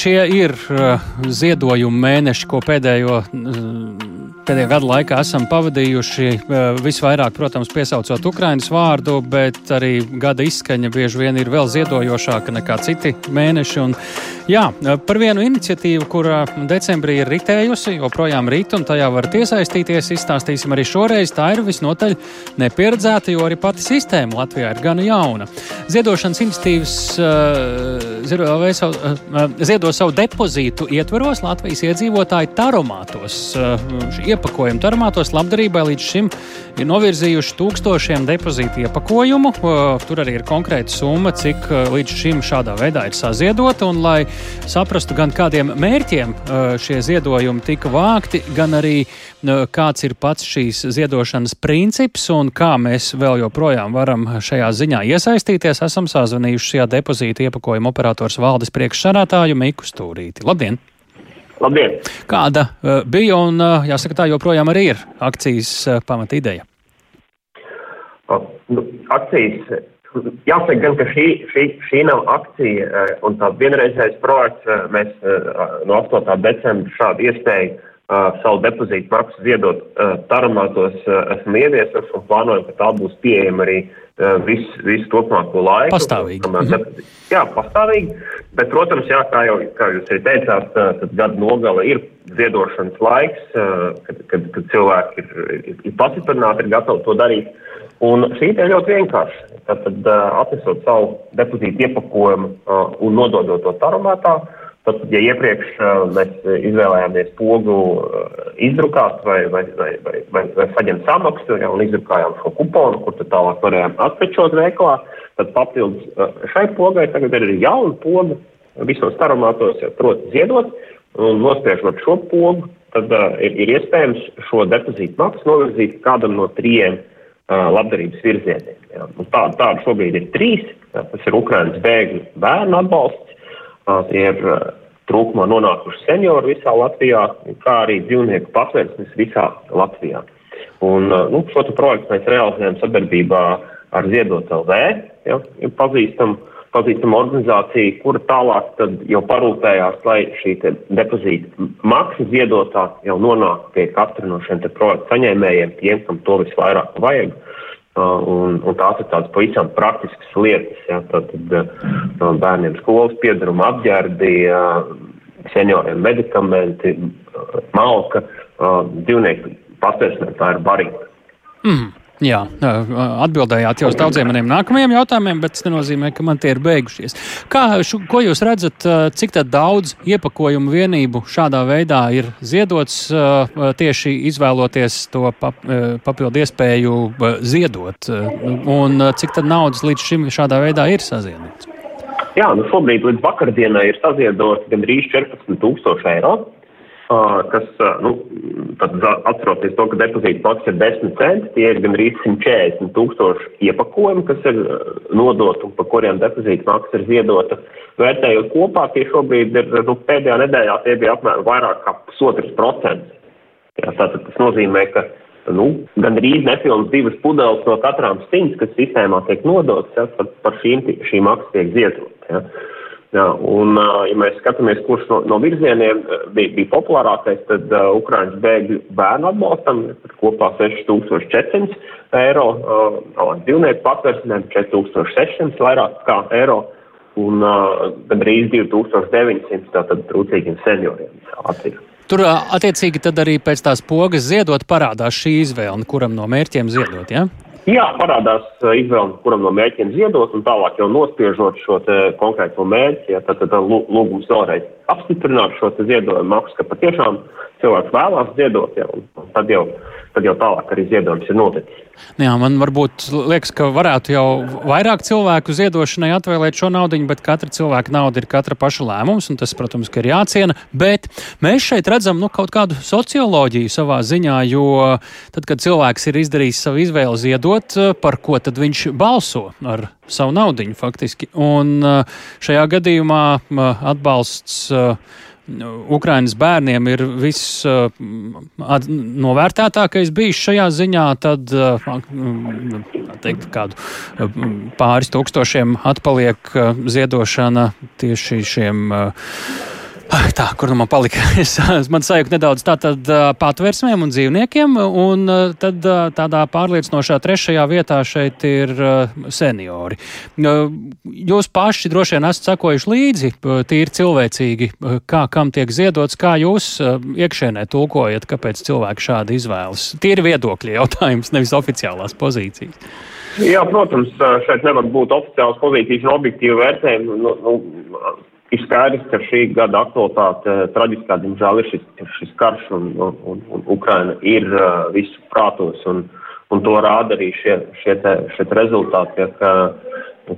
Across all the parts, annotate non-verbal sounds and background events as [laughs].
Šie ir uh, ziedojuma mēneši, ko pēdējo, uh, pēdējo gadu laikā esam pavadījuši. Uh, visvairāk, protams, piesaucot Ukraiņas vārdu, bet arī gada izskaņa bieži vien ir vēl ziedojošāka nekā citi mēneši. Un, jā, par vienu iniciatīvu, kura decembrī ir ritējusi, joprojām rīt, un tajā varat iesaistīties, izstāstīsim arī šoreiz. Tā ir visnotaļ nepieredzēta, jo arī pati sistēma Latvijā ir gana jauna. Ziedošanas iniciatīvas uh, ziedo to savu depozītu ietvaros Latvijas iedzīvotāji taromātos. Eh, iepakojumu taromātos labdarībai līdz šim ir novirzījuši tūkstošiem depozītu iepakojumu. Eh, tur arī ir konkrēta summa, cik eh, līdz šim šādā veidā ir saziedota. Un, lai saprastu, gan kādiem mērķiem šie ziedojumi tika vākti, gan arī kāds ir pats šīs ziedošanas princips un kā mēs vēl joprojām varam šajā ziņā iesaistīties, esam sazvanījuši šajā depozīta iepakojuma operators valdes priekšsarātāju Miku Stūrīti. Labdien! Labdien! Kāda uh, bija un, uh, jāsaka, tā joprojām arī ir akcijas uh, pamata ideja? Nu, akcijas Jāsaka, gan, ka šī, šī, šī nav akcija un tā vienreizējais projekts. Mēs no 8. decembra šādu iespēju uh, savu depozītu maksu ziedot uh, taramātos, uh, esam ieviesuši un plānojam, ka tā būs pieejama arī uh, visu, visu turpmāko laiku. Pastāvīgi. Uh, depozīt, jā, pastāvīgi. Bet, protams, jā, kā jau kā jūs arī teicāt, uh, tad gada nogala ir ziedošanas laiks, uh, kad, kad, kad cilvēki ir, ir, ir pastiprināti, ir gatavi to darīt. Un šī ir ļoti vienkārša. Tad, tad atnesot savu depozītu iepakojumu uh, un nododot to taromātā, uh, Tad, ja iepriekš uh, mēs izvēlējāmies pogu uh, izdrukāt vai, vai, vai, vai, vai, vai saņemt samaksu ja, un izdrukājām šo kuponu, kur tad tālāk varējām atpečot veiklā, tad papildus uh, šai pogai tagad ir arī jauna poga visos staromātos, ja proti ziedot un nospiežot šo pogu, tad uh, ir, ir iespējams šo depozītu maksu novirzīt kādam no trījiem labdarības virzieniem. Ja. Tādu tā šobrīd ir trīs. Tas ir Ukrainas bēgļu bērnu atbalsts ir trūkumā nonākuši seniori visā Latvijā, kā arī dzīvnieku patvērsnes visā Latvijā. Un, nu, šo projektu mēs realizējam sadarbībā ar Ziedot LV, ja, pazīstam, pazīstam organizāciju, kura tālāk jau parūpējās, lai šī depozīta maksa ziedotā jau nonāk pie katra no šiem projektu saņēmējiem, tiem, kam to visvairāk vajag. Un, un tās ir tādas pavisam praktiskas lietas. Ja, tad, tad bērniem skolas piedaruma apģērbi, senioriem medikamenti, malka, dzīvnieku tā ir barība. Mm. Jā, atbildējāt jau uz daudziem maniem nākamajiem jautājumiem, bet tas nenozīmē, ka man tie ir beigušies. Kā, šu, ko jūs redzat, cik daudz iepakojumu vienību šādā veidā ir ziedots tieši izvēloties to pap, papildu iespēju ziedot, un cik naudas līdz šim šādā veidā ir saziedots? Jā, nu šobrīd līdz vakardienai ir saziedots gandrīz 14,000 eiro kas, nu, atceroties to, ka depozīta maksa ir 10 centi, tie ir gandrīz 140 tūkstoši iepakojumu, kas ir nodot un pa kuriem depozīta maksa ir ziedota. Vērtējot kopā, tie šobrīd ir, nu, pēdējā nedēļā tie bija apmēram vairāk kā pusotrs procents. Jā, tātad tas nozīmē, ka, nu, gandrīz nepilns divas pudeles no katrām stints, kas sistēmā tiek nodotas, par, par šīm, šī maksa tiek ziedota. Jā, un, ja mēs skatāmies, kurš no, no virzieniem bija, bija populārākais, tad uh, Ukraiņas bēgļu bērnu atbalstam kopā 6400 eiro, uh, dzīvnieku patversmēm 4600 vairāk kā eiro un uh, gandrīz 2900 tātad trūcīgiem senioriem Latvijā. Tur attiecīgi tad arī pēc tās pogas ziedot parādās šī izvēle, kuram no mērķiem ziedot, jā? Ja? Jā, parādās izvēle, kuram no mērķiem ziedot, un tālāk jau nospiežot šo konkrēto mērķi, ja, tad, tad lūgums vēlreiz apstiprināt šo ziedojumu maksu, ka patiešām cilvēks vēlās ziedot, ja, un tad jau, tad jau tālāk arī ziedojums ir noticis. Nu jā, man varbūt liekas, ka varētu jau vairāk cilvēku ziedošanai atvēlēt šo naudu, bet katra cilvēka nauda ir katra paša lēmums, un tas, protams, ir jāciena. Bet mēs šeit redzam nu, kaut kādu socioloģiju savā ziņā, jo tad, kad cilvēks ir izdarījis savu izvēli ziedot, par ko tad viņš balso ar savu naudu faktiski. Un šajā gadījumā atbalsts Ukraiņas bērniem ir viss novērtētākais bijis šajā ziņā, tad teikt, kādu pāris tūkstošiem atpaliek ziedošana tieši šiem uh, Tā, kur nu man palika? [laughs] Es, man sajūta nedaudz tātad patvērsmēm un dzīvniekiem, un tad tādā pārliecinošā trešajā vietā šeit ir seniori. Jūs paši droši vien esat sakojuši līdzi, tīri cilvēcīgi, kā kam tiek ziedots, kā jūs iekšēnē tulkojat, kāpēc cilvēki šādi izvēlas. Tīri viedokļi jautājums, nevis oficiālās pozīcijas. Jā, protams, šeit nevar būt oficiāls pozīcijas un objektīva vērtējuma. Nu, nu, ir skaidrs, ka šī gada aktualitāte traģiskā, diemžēl, ir šis, šis karš un, un, un, un Ukraina ir uh, visu prātos un, un to rāda arī šie, šie, te, šie te rezultāti, ja, ka,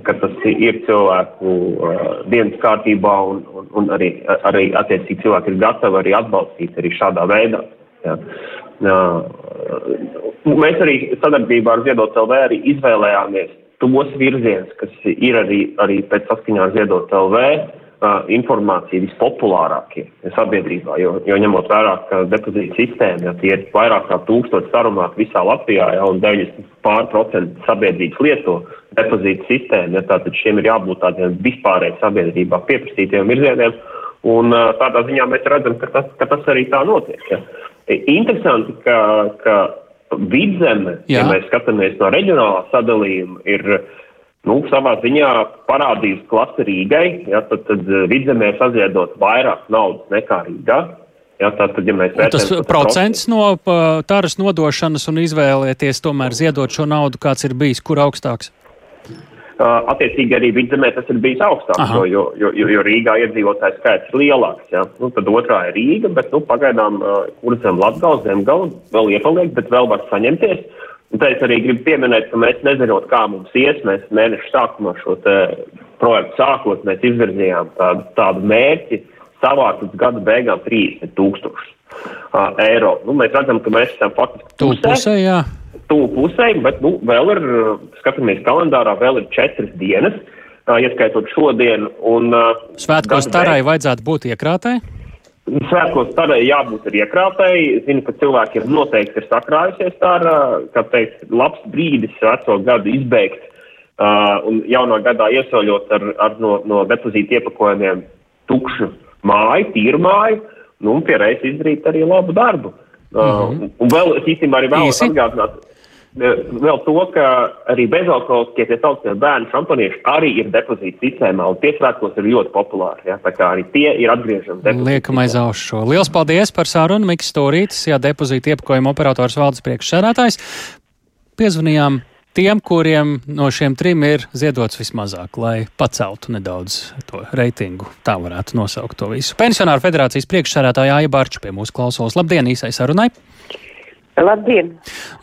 ka tas ir cilvēku uh, dienas kārtībā un, un, un arī, arī attiecīgi cilvēki ir gatavi arī atbalstīt arī šādā veidā. Ja. Uh, mēs arī sadarbībā ar Ziedot LV arī izvēlējāmies tos virzienus, kas ir arī, arī pēc saskaņā ar Ziedot LV uh, informācija vispopulārākie sabiedrībā, jo, jo ņemot vērā, ka depozīta sistēma, ja tie ir vairāk kā tūkstoši sarunāti visā Latvijā, ja, un 90 pār procentu sabiedrības lieto depozīta sistēmu, ja, tātad šiem ir jābūt tādiem vispārēji sabiedrībā pieprasītiem virzieniem, un uh, tādā ziņā mēs redzam, ka tas, ka tas arī tā notiek. Ja. Interesanti, ka, ka vidzeme, Jā. ja mēs skatāmies no reģionālā sadalījuma, ir nu, savā ziņā parādījis klase Rīgai, ja, tad, tad eh, vidzemē saziedot vairāk naudas nekā Rīgā. Ja, tātad, ja vērtējam, tas procents no taras nodošanas un izvēlēties tomēr ziedot šo naudu, kāds ir bijis, kur augstāks? Uh, attiecīgi arī vidzemē tas ir bijis augstāks, Aha. jo, jo, jo, jo Rīgā iedzīvotājs skaits ir lielāks. Ja? Nu, tad otrā ir Rīga, bet nu, pagaidām uh, kurzem Latgals, Zemgala vēl iepaliek, bet vēl var saņemties. Uh, Tā es arī gribu pieminēt, ka mēs nezinot, kā mums ies, mēs mēnešu sākumā šo projektu sākot, mēs izvirzījām tādu, tādu mērķi savākt līdz gada beigām 30 tūkstošus uh, eiro. Nu, mēs redzam, ka mēs esam faktiski tuvu pusē. Tuvu pusē, bet nu, vēl ir, skatāmies kalendārā, vēl ir četras dienas, uh, ieskaitot šodienu. Un, uh, Svētkos tarai vajadzētu būt iekrātai? Svētkos tādai jābūt arī iekrātēji. Zinu, ka cilvēkiem noteikti ir sakrājusies tā ar, kā teikt, labs brīdis veco gadu izbeigt uh, un jaunā gadā iesaļot ar, ar no, no depozīta iepakojumiem tukšu māju, tīru māju, nu, un pie reizes izdarīt arī labu darbu. Uh, mm -hmm. Un vēl es īstenībā arī vēlos atgādināt vēl to, ka arī bezalkoholiskie tie saucamie bērnu šampanieši arī ir depozīta sistēmā, un tie svētkos ir ļoti populāri. Ja? Tā kā arī tie ir atgriežami. Liekam aiz aušu šo. Liels paldies par sarunu, Miks Storītis, jā, depozīta iepakojuma operators valdes priekšsēdētājs. Piezvanījām tiem, kuriem no šiem trim ir ziedots vismazāk, lai paceltu nedaudz to reitingu. Tā varētu nosaukt to visu. Pensionāru federācijas priekšsēdētāja Aija Barča pie mūsu klausos. Labdien, īsai sarunai! Labdien!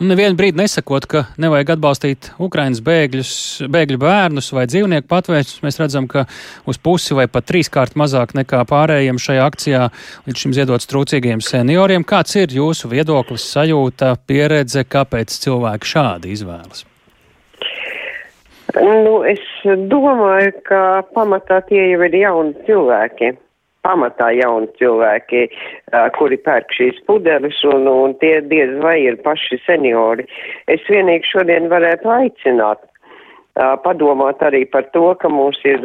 Un nevienu brīdi nesakot, ka nevajag atbalstīt Ukraiņas bēgļus, bēgļu bērnus vai dzīvnieku patvērstus. Mēs redzam, ka uz pusi vai pat trīskārt mazāk nekā pārējiem šajā akcijā līdz šim ziedots trūcīgiem senioriem. Kāds ir jūsu viedoklis, sajūta, pieredze, kāpēc cilvēki šādi izvēlas? Nu, es domāju, ka pamatā tie jau ir jauni cilvēki pamatā jauni cilvēki, kuri pērk šīs pudeles, un, un tie diez vai ir paši seniori. Es vienīgi šodien varētu aicināt, padomāt arī par to, ka mums ir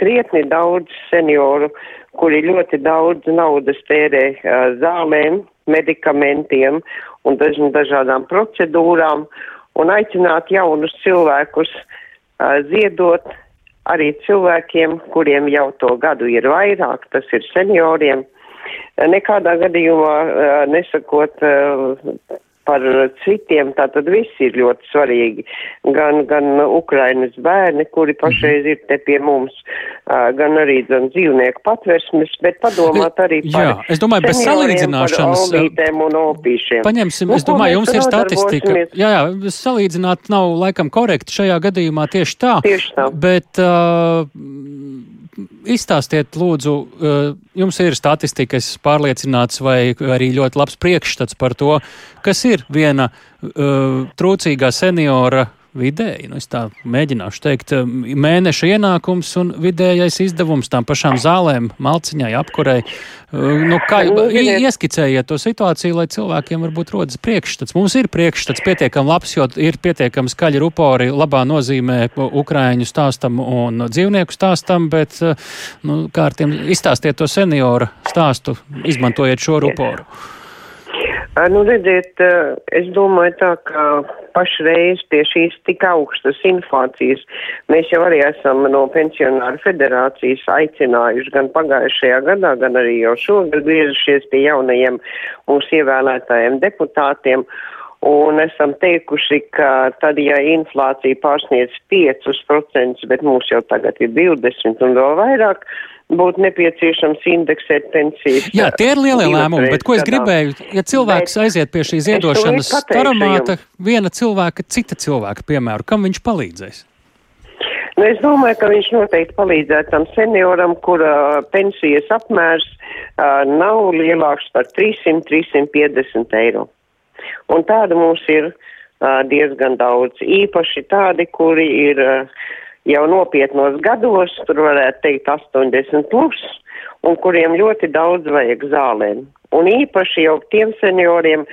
krietni daudz senioru, kuri ļoti daudz naudas tērē zālēm, medikamentiem un daž dažādām procedūrām, un aicināt jaunus cilvēkus ziedot arī cilvēkiem, kuriem jau to gadu ir vairāk, tas ir senioriem. Nekādā gadījumā nesakot par citiem, tātad viss ir ļoti svarīgi. Gan, gan Ukrainas bērni, kuri pašreiz ir te pie mums, gan arī gan dzīvnieku patversmes, bet padomāt arī par. Jā, es domāju, bez salīdzināšanas. un opīšiem. Paņemsim, nu, es domāju, jums ir statistika. Jā, jā, salīdzināt nav laikam korekti šajā gadījumā tieši tā. Tieši tā. Bet, uh, izstāstiet, lūdzu, uh, jums ir statistika, es pārliecināts, vai arī ļoti labs priekšstats par to, kas ir viena uh, trūcīgā seniora vidēji, nu, es tā mēģināšu teikt, mēneša ienākums un vidējais izdevums tām pašām zālēm, malciņai, apkurei. Nu, kā nu, ieskicējiet to situāciju, lai cilvēkiem varbūt rodas priekšstats? Mums ir priekšstats pietiekami labs, jo ir pietiekami skaļi rupori, labā nozīmē ukraiņu stāstam un dzīvnieku stāstam, bet, nu, kā ar tiem izstāstiet to senioru stāstu, izmantojiet šo ruporu. Jā. Nu, redziet, es domāju tā, ka pašreiz pie šīs tik augstas inflācijas mēs jau arī esam no pensionāru federācijas aicinājuši gan pagājušajā gadā, gan arī jau šogad griežušies pie jaunajiem mūsu ievēlētājiem deputātiem. Un esam teikuši, ka tad, ja inflācija pārsniedz 5%, bet mums jau tagad ir 20 un vēl vairāk, būtu nepieciešams indeksēt pensijas. Jā, tie ir lielie lēmumi, bet ko es gribēju, ja cilvēks bet aiziet pie šī ziedošanas staromāta, viena cilvēka, cita cilvēka, piemēram, kam viņš palīdzēs? Nu, es domāju, ka viņš noteikti palīdzētu tam senioram, kura pensijas apmērs uh, nav lielāks par 300-350 eiro. Un tāda mums ir uh, diezgan daudz. Īpaši tādi, kuri ir uh, jau nopietnos gados, tur varētu teikt 80 plus, un kuriem ļoti daudz vajag zālēm. Un īpaši jau tiem senioriem,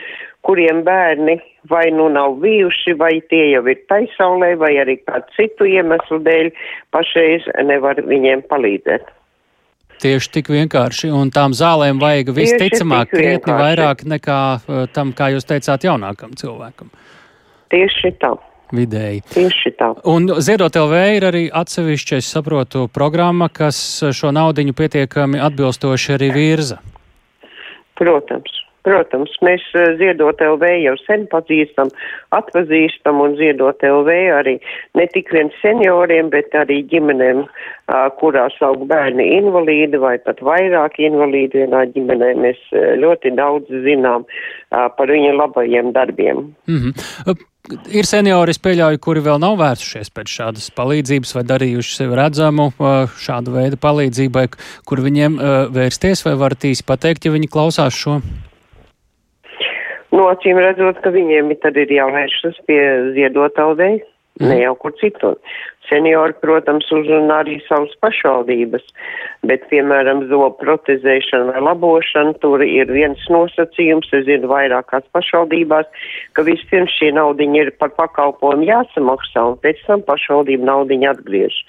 kuriem bērni vai nu nav bijuši, vai tie jau ir taisaulē, vai arī kādu citu iemeslu dēļ pašreiz nevar viņiem palīdzēt. Tieši tik vienkārši, un tām zālēm vajag visticamāk krietni vairāk nekā uh, tam, kā jūs teicāt, jaunākam cilvēkam. Tieši tā vidēji. Tieši tā. Un Ziedot LV ir arī atsevišķa, es saprotu, programma, kas šo naudiņu pietiekami atbilstoši arī virza. Protams. Protams, mēs eh, Ziedot LV jau sen pazīstam, atpazīstam un Ziedot LV arī ne tik vien senioriem, bet arī ģimenēm, kurās aug bērni invalīdi vai pat vairāk invalīdi vienā ģimenē. Mēs ļoti daudz zinām par viņu labajiem darbiem. Mm -hmm. Ir seniori, es pieļauju, kuri vēl nav vērsušies pēc šādas palīdzības vai darījuši sevi redzamu šādu veidu palīdzībai, kur viņiem vērsties, vai varat īsi pateikt, ja viņi klausās šo? No nu, acīm redzot, ka viņiem tad ir jāvēršas pie ziedotaudēji, mm. ne jau kur citur. Seniori, protams, uzrunā arī savas pašvaldības, bet, piemēram, zobu protezēšana vai labošana, tur ir viens nosacījums, es zinu, vairākās pašvaldībās, ka vispirms šī naudiņa ir par pakalpojumu jāsamaksā, un pēc tam pašvaldība naudiņu atgriež.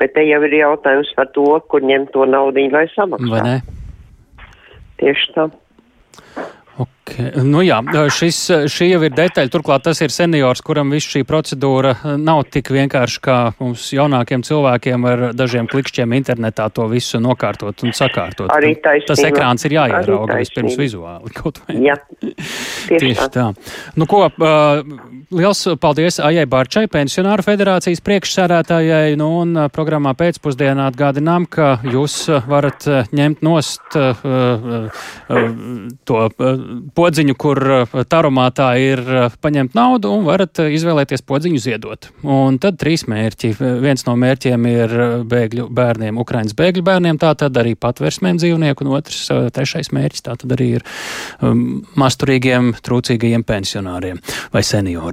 Bet te jau ir jautājums par to, kur ņemt to naudiņu, lai samaksā. Tieši tā. Okay. Nu jā, šis, šī jau ir detaļa. Turklāt tas ir seniors, kuram viss šī procedūra nav tik vienkārši kā mums jaunākiem cilvēkiem ar dažiem klikšķiem internetā to visu nokārtot un sakārtot. Arī taisnība. Tas ekrāns ir jāierauga vispirms vizuāli kaut vai. Jā, tieši, tieši tā. tā. Nu ko, liels paldies Ajai Barčai, pensionāru federācijas priekšsērētājai, nu un programmā pēcpusdienā atgādinām, ka jūs varat ņemt nost to podziņu, kur eh, tarumātā ir eh, paņemt naudu un varat eh, izvēlēties podziņu ziedot. Un tad trīs mērķi. Viens no mērķiem ir bēgļu bērniem, Ukrainas bēgļu bērniem, tā tad arī patversmēm dzīvnieku, un otrs, trešais mērķis tā tad arī ir um, masturīgiem, trūcīgajiem pensionāriem vai senioriem.